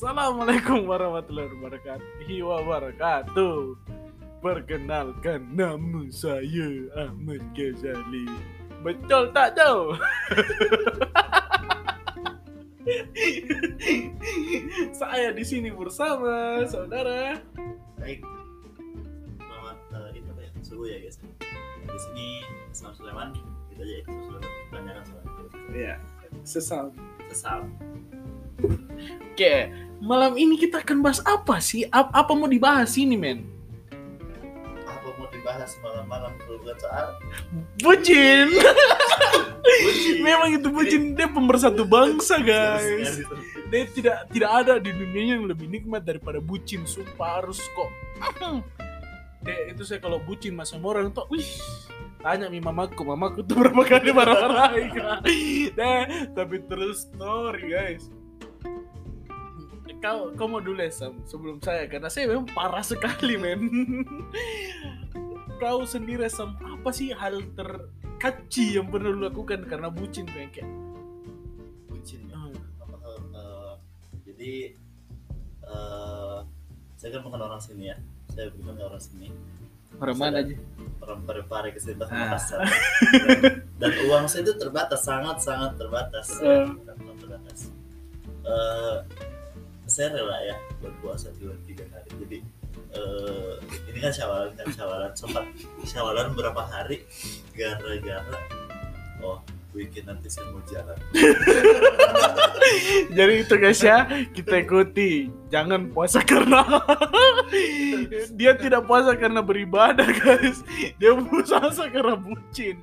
Assalamualaikum warahmatullahi wabarakatuh. Perkenalkan nama saya Ahmad Ghazali. Betul tak jauh? saya di sini bersama saudara. Baik. Selamat uh, itu apa ya? Subuh ya guys. Di sini Islam Sulaiman. Kita aja Islam Sulaiman. Tanyakan soal Ya, sesal. sesal. Oke, malam ini kita akan bahas apa sih? Ap- apa mau dibahas ini, men? Apa mau dibahas malam-malam bukan soal Bucin. Bucin. Memang itu bucin dia pemersatu bangsa, guys. Sekali. Dia tidak tidak ada di dunia yang lebih nikmat daripada bucin. Sumpah harus kok. Deh, itu saya kalau bucin mas sama orang tuh, wih, tanya mi mamaku, mamaku tuh berapa kali marah-marahin kak. Deh, tapi terus story guys. Kau, kau mau dulu ya, Sam, sebelum saya karena saya memang parah sekali men. kau sendiri Sam, apa sih hal terkaci yang pernah lu lakukan karena bucin kayak kayak? Bucin ya. Hmm. Eh, eh, jadi eh, saya kan bukan orang sini ya. Saya bukan orang sini. Orang mana aja? Orang Parepare ke Sintang Ah. Makassar. Dan, dan uang saya itu terbatas, sangat sangat terbatas. Sangat terbatas. Eh, saya rela ya berpuasa dua tiga hari. Jadi eh, ini kan syawalan kan syawalan sempat syawalan berapa hari gara-gara oh weekend nanti saya mau jalan. Jadi itu guys ya, kita ikuti. Jangan puasa karena dia tidak puasa karena beribadah guys. Dia puasa karena bucin.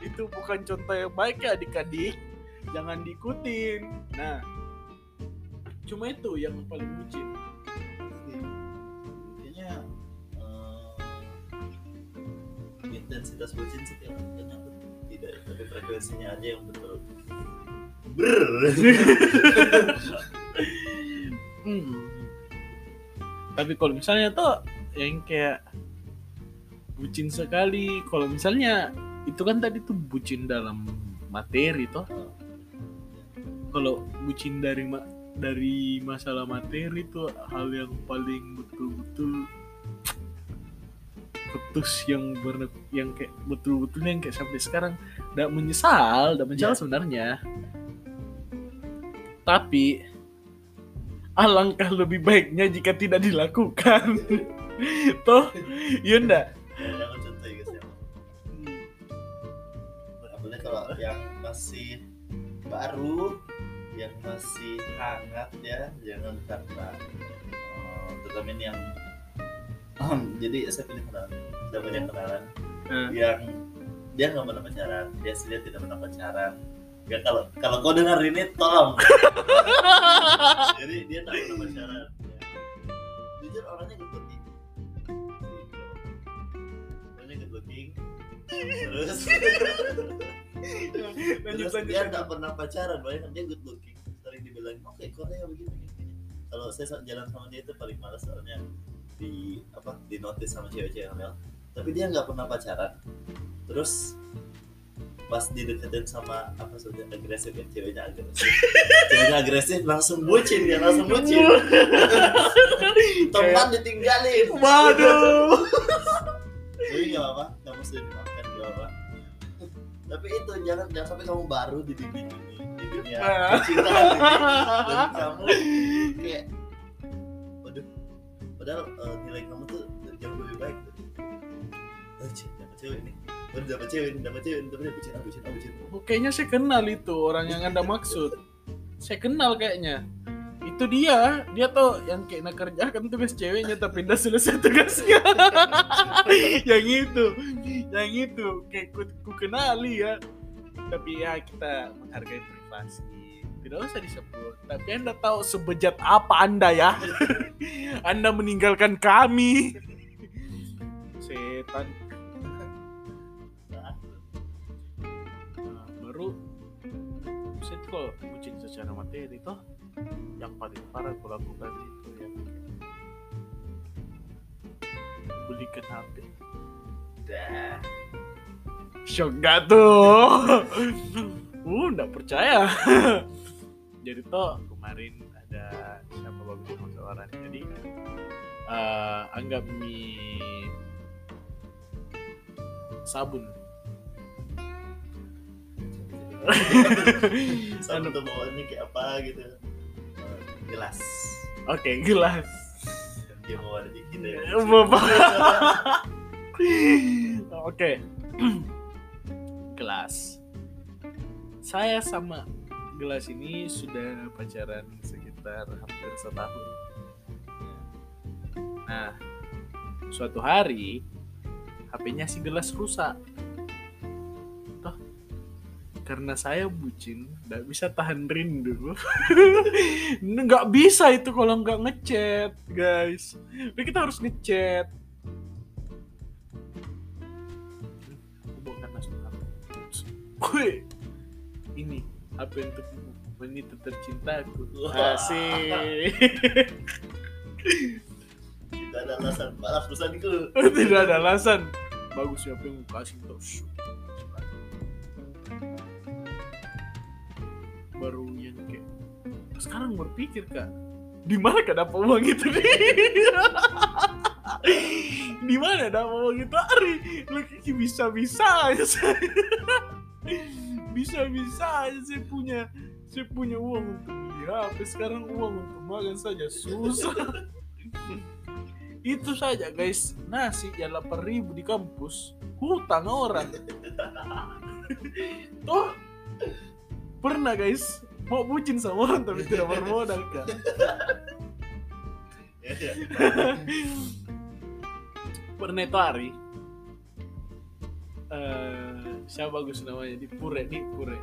Itu bukan contoh yang baik ya adik-adik. Jangan diikutin. Nah, cuma itu yang paling bucin. Kayaknya eh, intensitas bucin sih tiap kayaknya tidak tapi frekuensinya aja yang betul. Brr. Hmm. Tapi kalau misalnya tuh yang kayak bucin sekali, kalau misalnya itu kan tadi tuh bucin dalam materi toh. Kalau bucin dari ma- dari masalah materi itu hal yang paling betul-betul putus yang ber yang kayak betul-betul yang kayak sampai sekarang tidak menyesal, tidak menyesal Iya. sebenarnya. Tapi alangkah lebih baiknya jika tidak dilakukan. Toh, iya ya ya. Apalagi kalau yang masih baru, yang masih hangat ya, jangan karena eh, terutama ini yang jadi saya pilih kenalan, sudah banyak kenalan Eh, yang dia nggak pernah pacaran, dia sendiri tidak pernah pacaran. Ya kalau kalau kau dengar ini tolong. Jadi dia tak pernah pacaran. Ya. Jujur orangnya looking. Orangnya looking. Terus lanjut terus lanjut. dia nggak pernah pacaran, banyak dia good looking. Sering dibilang oke Korea begini begini. Kalau saya saat jalan sama dia itu paling malas soalnya di apa di notice sama cewek-cewek hamil. Tapi dia nggak pernah pacaran. Terus pas dideketin sama apa saja agresif ya ceweknya agresif ceweknya agresif langsung bucin dia langsung bucin teman ditinggalin Waduh. tapi nggak apa nggak mesti tapi itu jangan jangan sampai kamu baru di dunia ini di dunia percintaan ini dan kamu kayak waduh padahal eh, nilai kamu tuh jauh lebih baik tuh oh, cik, dapat cewek nih baru dapat cewek dapat cewek bucin ah, bucin ah, bucin Oh, Kayaknya saya kenal itu orang yang anda maksud. Saya kenal kayaknya. Itu dia, dia tuh yang kayak nak kerjakan tugas ceweknya tapi udah selesai tugasnya. yang itu, yang itu kayak ku, ku kenali ya. Tapi ya kita menghargai privasi. Tidak usah disebut. Tapi anda tahu sebejat apa anda ya? anda meninggalkan kami. Setan. nah, Nah, baru tuh kalau bucin secara materi toh yang paling parah aku lakukan itu kayak belikan HP dah shock gak tuh uh nggak percaya jadi toh kemarin ada siapa orang jadi eh, anggap mie sabun Sabun tuh bawaannya kayak apa gitu. Gelas. oke gelas Dia bawa di kita ya. Bapak. Oke. Gelas. Saya sama gelas ini sudah pacaran sekitar hampir setahun. Nah suatu hari HP-nya si gelas rusak. Toh karena saya bucin nggak bisa tahan rindu. Nggak bisa itu kalau nggak ngechat guys. Jadi kita harus ngechat Wih, ini HP untuk wanita tercintaku. Asik Tidak ada alasan. Maaf pesanku. tidak ada alasan. Bagus siapa yang mau kasih terus baru yang kayak sekarang berpikir kak di mana kak dapat uang itu? Nih di mana dapat uang itu? Ari lagi bisa bisa aja saya bisa bisa aja saya punya saya punya uang untuk beli HP. Sekarang uang untuk makan saja susah. Itu saja guys. Nasi ya 8 ribu di kampus hutang orang. Tuh. Pernah guys. Mau bucin sama orang tapi tidak bermodal kan? Ya, ya. pernah itu hari eh siapa bagus namanya di Pure di Pure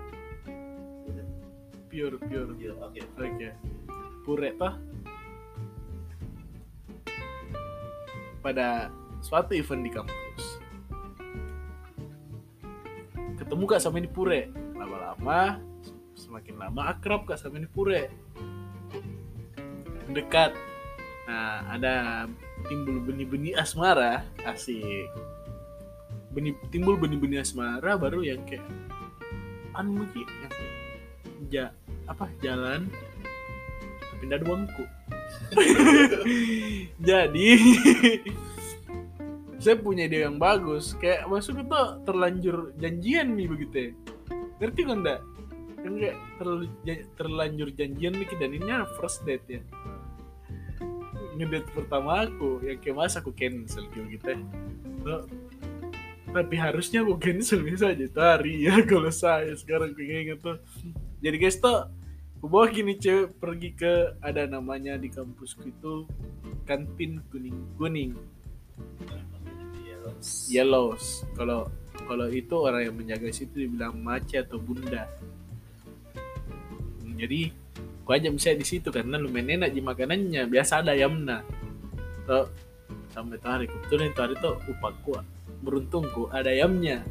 pure pure Oke. Oke. Pure toh pada suatu event di kampus. Ketemu kak sama ini Pure. Lama-lama semakin lama akrab kak sama ini Pure. Dekat. Nah, ada timbul benih-benih asmara, asik. Benih timbul benih-benih asmara baru yang kayak anu Ki, yang apa jalan ada uangku jadi saya punya ide yang bagus kayak masuk itu terlanjur janjian nih begitu ya. Ngerti kan enggak kan kayak terlalu terlanjur janjian nih dan ini first date ya. Ngedate pertama aku yang kayak mas aku cancel gitu ya. Tapi harusnya aku cancel bisa aja tari ya kalau saya sekarang pengen tuh. Jadi guys tuh aku bawa gini cewek pergi ke ada namanya di kampusku itu kantin kuning kuning. Yellows kalau kalau itu orang yang menjaga situ dibilang mace atau bunda. Hmm, jadi aku aja bisa di situ karena lumayan enak di makanannya. Biasa ada ayamnya. Tuh sampai hari kebetulan hari tuh upahku beruntungku ada ayamnya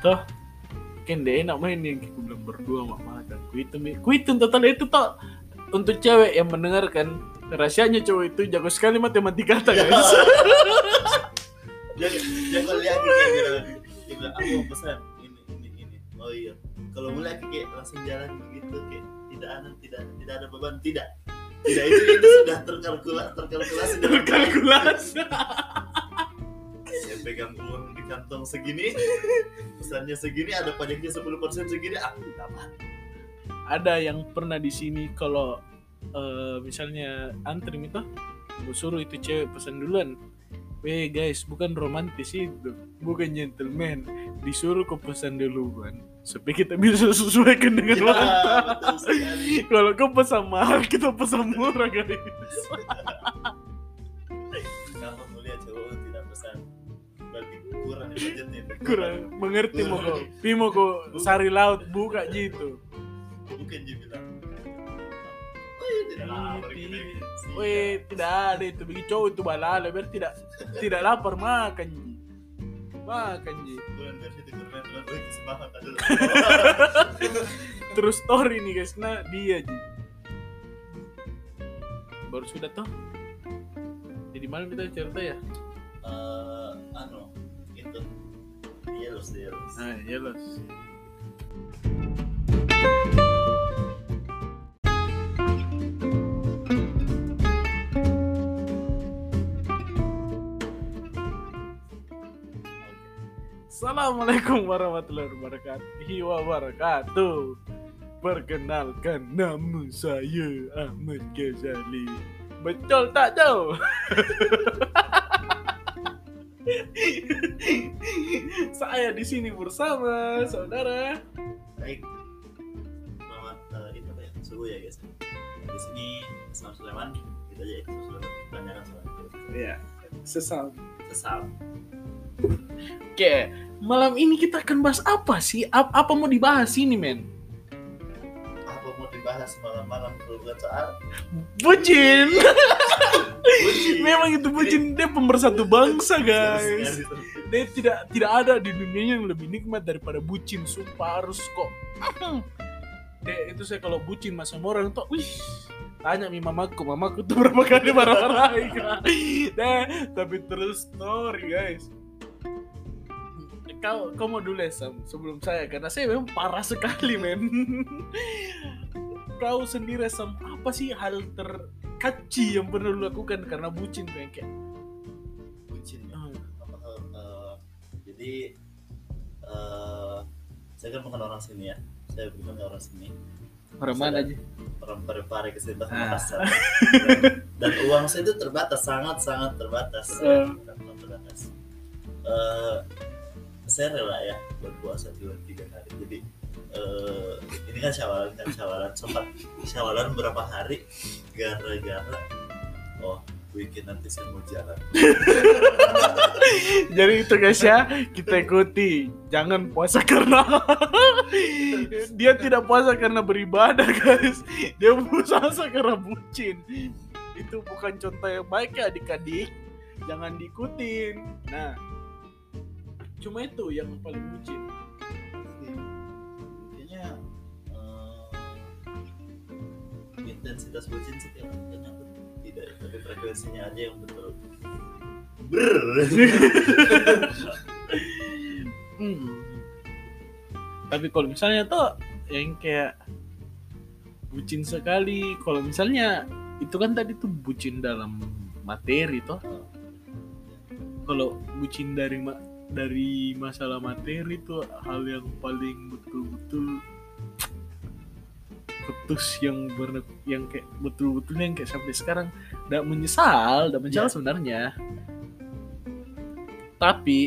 toh kan deh enak main yang aku bilang berdua mak makan ku itu ku itu total itu tuh untuk cewek yang mendengarkan rahasianya cowok itu jago sekali matematika guys Dia dia kalau lihat dia bilang aku mau pesan ini ini ini. Oh iya. Kalau mulai kayak langsung jalan begitu kayak tidak ada tidak tidak ada beban tidak. Tidak itu itu sudah terkalkulasi terkalkulasi dalam baik. kalkulasi Saya pegang uang di kantong segini, pesannya segini, ada pajaknya 10% segini, aku dapat. ada yang pernah di sini kalau eh, misalnya antri itu gue suruh itu cewek pesan duluan Weh guys, bukan romantis itu, bukan gentleman. Disuruh kau pesan duluan, supaya kita bisa sesuaikan dengan Ya. Kalau kau pesan mahal, kita pesan murah guys. berarti kurang budgetnya. Kurang mengerti mau kau, Pimo kau sari laut buka gitu. Bukan dia bilang. Oh iya tidak lapar gitu. Siap. Weh, tidak ada itu bagi cowok itu balala biar tidak tidak lapar makan ji. Makan ji. Terus story nih guys, nah dia ji. Baru sudah toh. Jadi mana kita cerita ya? No. Ah, Assalamualaikum warahmatullahi wabarakatuh. wabarakatuh. Perkenalkan nama saya Ahmad Ghazali. Betul tak tahu? saya di sini bersama saudara. Baik. Selamat uh, itu apa ya? Subuh ya guys. Di sini Islam Sulaiman. Kita aja ya. Islam Sulaiman. Tanyakan sama Iya, sesal. Sesal. Oke, malam ini kita akan bahas apa sih? Ap- apa mau dibahas ini, men? Dibahas malam-malam bukan soal Bucin. Bucin. Memang itu bucin dia pemersatu bangsa, guys. Sekali. Dia tidak tidak ada di dunia yang lebih nikmat daripada bucin. Sumpah harus kok. Deh, itu saya kalau bucin mas sama orang tuh, wih, tanya mi mamaku, mamaku tuh berapa kali marah-marahin Deh, tapi terus story guys. Kau, kau mau dulu ya, Sam, sebelum saya karena saya memang parah sekali men. Kau sendiri Sam, apa sih hal terkaci yang pernah lu lakukan karena bucin kayak kayak? Bucin ya. ah, Apa, eh, jadi eh, saya kan bukan orang sini ya. Saya bukan orang sini. Orang mana aja? Orang pare-pare ke sini Ah. Dan, dan uang saya itu terbatas, sangat-sangat terbatas. Eh. Sangat terbatas. Eh, saya rela ya berpuasa dua tiga hari. Jadi eh, ini kan syawalan kan syawalan sempat syawalan berapa hari gara-gara oh weekend nanti saya mau jalan Jadi itu guys ya, kita ikuti. Jangan puasa karena dia tidak puasa karena beribadah guys. Dia puasa karena bucin. Itu bukan contoh yang baik ya adik-adik. Jangan diikutin. Nah, cuma itu yang paling bucin. Intensitas bucin setiap aku tidak tapi frekuensinya aja yang betul Brr. Hmm. Tapi kalau misalnya tuh yang kayak bucin sekali, kalau misalnya itu kan tadi tuh bucin dalam materi toh. Kalau bucin dari ma- dari masalah materi tuh hal yang paling betul-betul putus yang ber yang kayak betul-betul yang kayak sampai sekarang tidak menyesal, tidak menyesal Iya. sebenarnya. Tapi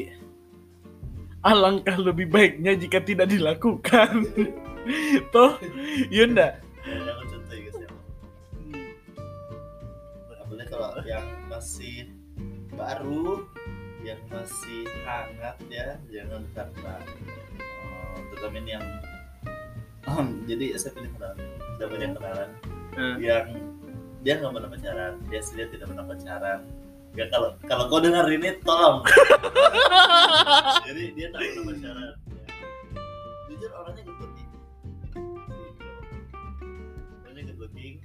alangkah lebih baiknya jika tidak dilakukan. Toh, iya ndak? Ya, aku contoh ya guys ya apalagi kalau yang masih baru yang masih hangat ya jangan karena eh, terutama ini yang jadi saya punya kenalan saya punya kenalan. Eh, yang dia nggak pernah pacaran dia sendiri tidak pernah pacaran. Ya kalau kalau kau dengar ini tolong. Jadi dia tak pernah pacaran ya. jujur orangnya looking orangnya looking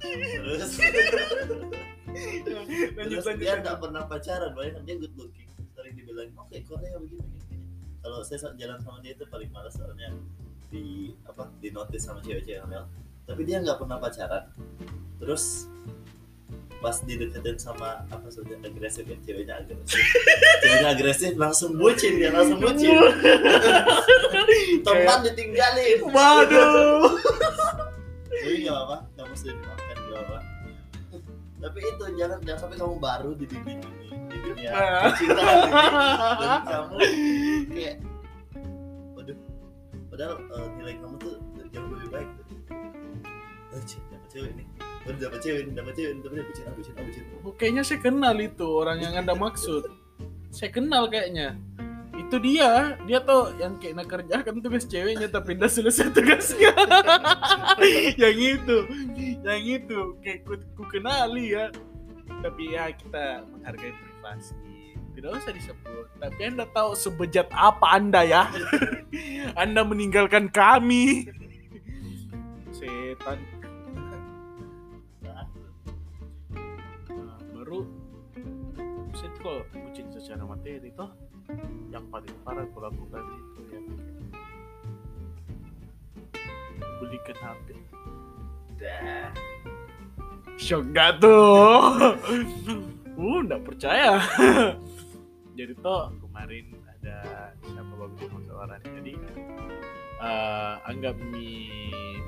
terus? Terus dia nggak pernah pacaran banyak dia good looking. Sering dibilang oke Korea begini begini. Kalau saya saat jalan sama dia itu paling malas soalnya di apa di notice sama cewek-cewek Mel tapi dia nggak pernah pacaran. Terus pas dideketin sama apa sudah agresif ya ceweknya agresif. Ceweknya agresif langsung bucin dia langsung bucin. Teman ditinggalin. Waduh. tapi nggak apa kamu sudah dimaafkan nggak apa tapi itu jangan jangan sampai kamu baru di dunia ini di dunia Ah. dan kamu kayak padahal eh, nilai kamu tuh jauh lebih baik tuh cik, dapat cewek nih baru dapat cewek dapat cewek tapi dia bucin ah, bucin Oh, kayaknya saya kenal itu orang yang anda maksud. Saya kenal kayaknya. Itu dia, dia tuh yang kayak nak kerjakan tugas ceweknya tapi udah selesai tugasnya. yang itu, yang itu kayak ku, ku kenali ya. Tapi ya kita menghargai privasi. Tidak usah disebut. Tapi anda tahu sebejat apa anda ya? anda meninggalkan kami. Setan. nah, baru tuh kalau bucin secara materi toh yang paling parah aku lakukan itu kayak belikan HP shock gak tuh uh nggak percaya jadi toh kemarin ada siapa bagus sama seorang jadi eh, anggap mie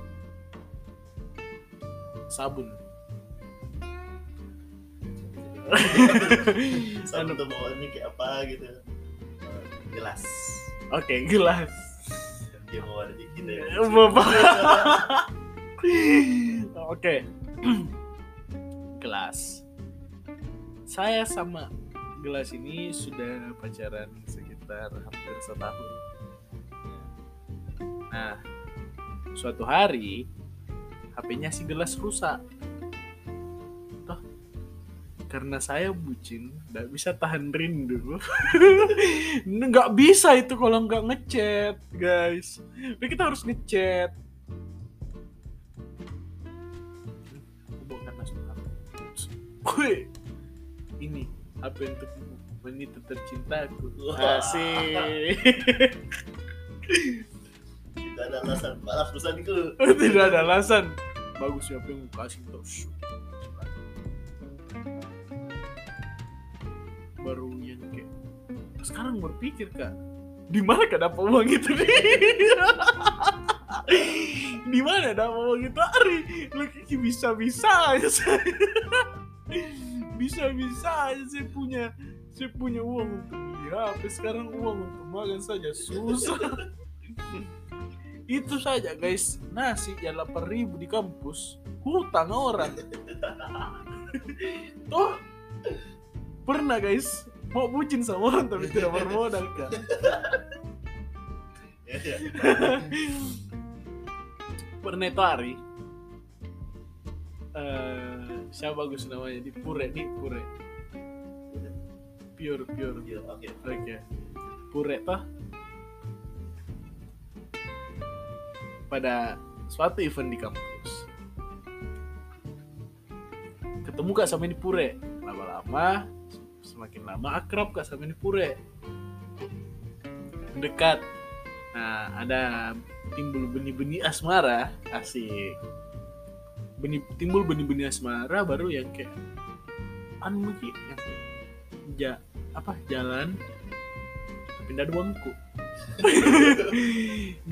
sabun Sabun tuh bawaannya kayak apa gitu. Gelas. oke gelas Dia mau ada dikit ya. Oke gelas saya sama gelas ini sudah pacaran sekitar hampir setahun. Nah suatu hari HP-nya si gelas rusak. Toh karena saya bucin nggak bisa tahan rindu. Nggak bisa itu kalau nggak ngechat guys. Jadi kita harus ngechat. Wih, HP untuk wanita tercintaku asik. Tidak ada alasan. Balas pesanku. tidak ada alasan. Bagus siapa yang kasih terus baru yang kayak sekarang berpikir kak. Di mana kak dapat uang itu? Di mana dapat uang itu? Ari lu bisa bisa aja saya bisa bisa aja saya punya saya punya uang untuk beli HP. Sekarang uang untuk makan saja susah. Itu saja guys. Nasi ya 8000 di kampus hutang orang. Tuh pernah guys. Mau bucin sama orang tapi tidak bermodal ya. pernah itu hari eh siapa bagus namanya di Pure di Pure pure pure Oke. Oke. Pure toh. Pada suatu event di kampus. Ketemu kak sama ini Pure. Lama-lama semakin lama akrab kak sama ini Pure. Dekat. Nah, ada timbul benih-benih asmara, asik. Benih, timbul benih-benih asmara baru yang kayak anu mungkin yang ja, apa jalan ada uangku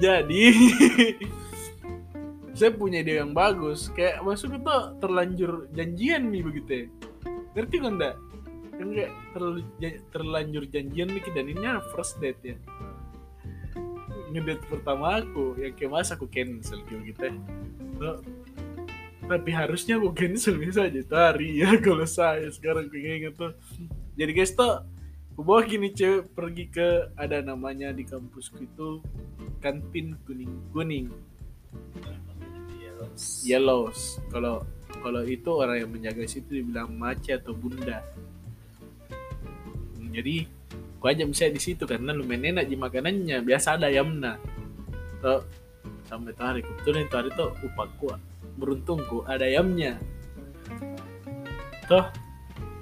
jadi saya punya ide yang bagus. Kayak maksudnya tuh terlanjur janjian nih begitu ya. Ngerti kan enggak kan kayak terlalu terlanjur janjian nih dan ini first date ya. Ngedate pertama aku yang kayak mas aku cancel gitu gitu ya tapi harusnya aku cancel bisa aja tari ya kalau saya sekarang keinget tuh. Jadi guys tuh aku bawa gini cewek pergi ke ada namanya di kampusku itu kantin kuning kuning. Yellows. yellows kalau kalau itu orang yang menjaga situ dibilang mace atau bunda. Hmm, jadi aku aja bisa di situ karena lumayan enak di makanannya. Biasa ada ayamnya. Tuh sampai hari kebetulan itu hari tuh upahku beruntungku ada ayamnya tuh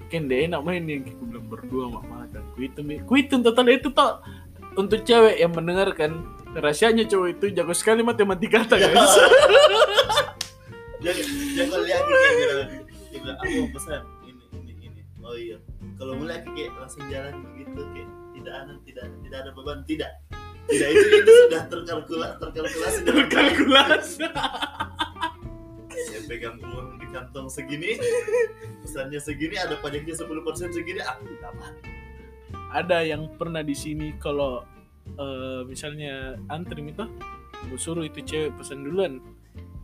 kan dia enak main yang aku bilang berdua mak makan ku itu ku itu total itu tuh untuk cewek yang mendengarkan rahasianya cowok itu jago sekali matematika guys Jangan jangan lihat gitu. Dia bilang aku mau pesan ini ini ini. Oh iya. Kalau mulai kayak langsung jalan begitu kayak tidak ada tidak tidak ada beban tidak. Tidak itu itu sudah terkalkulasi terkalkulasi dengan baik. kalkulasi Saya pegang uang di kantong segini, pesannya segini, ada pajaknya 10% segini, aku dapat. ada yang pernah di sini kalau eh, misalnya antri itu gue suruh itu cewek pesan duluan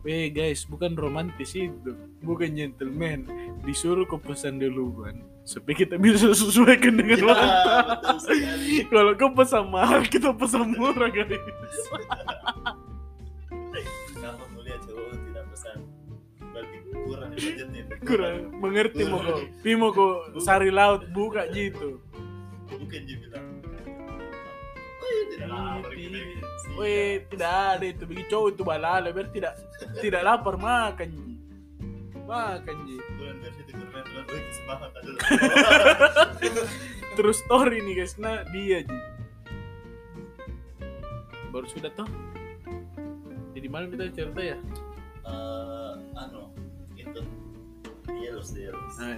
Weh guys, bukan romantis itu, bukan gentleman. Disuruh kau pesan duluan, supaya kita bisa sesuaikan dengan Ya, sekali. Kalau kau pesan mahal, kita pesan murah guys. kurang. Kurang mengerti mau kau, Pimo kau sari laut buka gitu. Bukan dia bilang. Oh iya tidak lapar gitu. Siap. Weh, tidak ada itu bagi cowok itu balala biar tidak tidak lapar makan ji. Makan ji. Terus story nih guys, nah dia ji. Baru sudah toh. Jadi mana kita cerita ya? Eh, anu Hielos, hielos. Ah.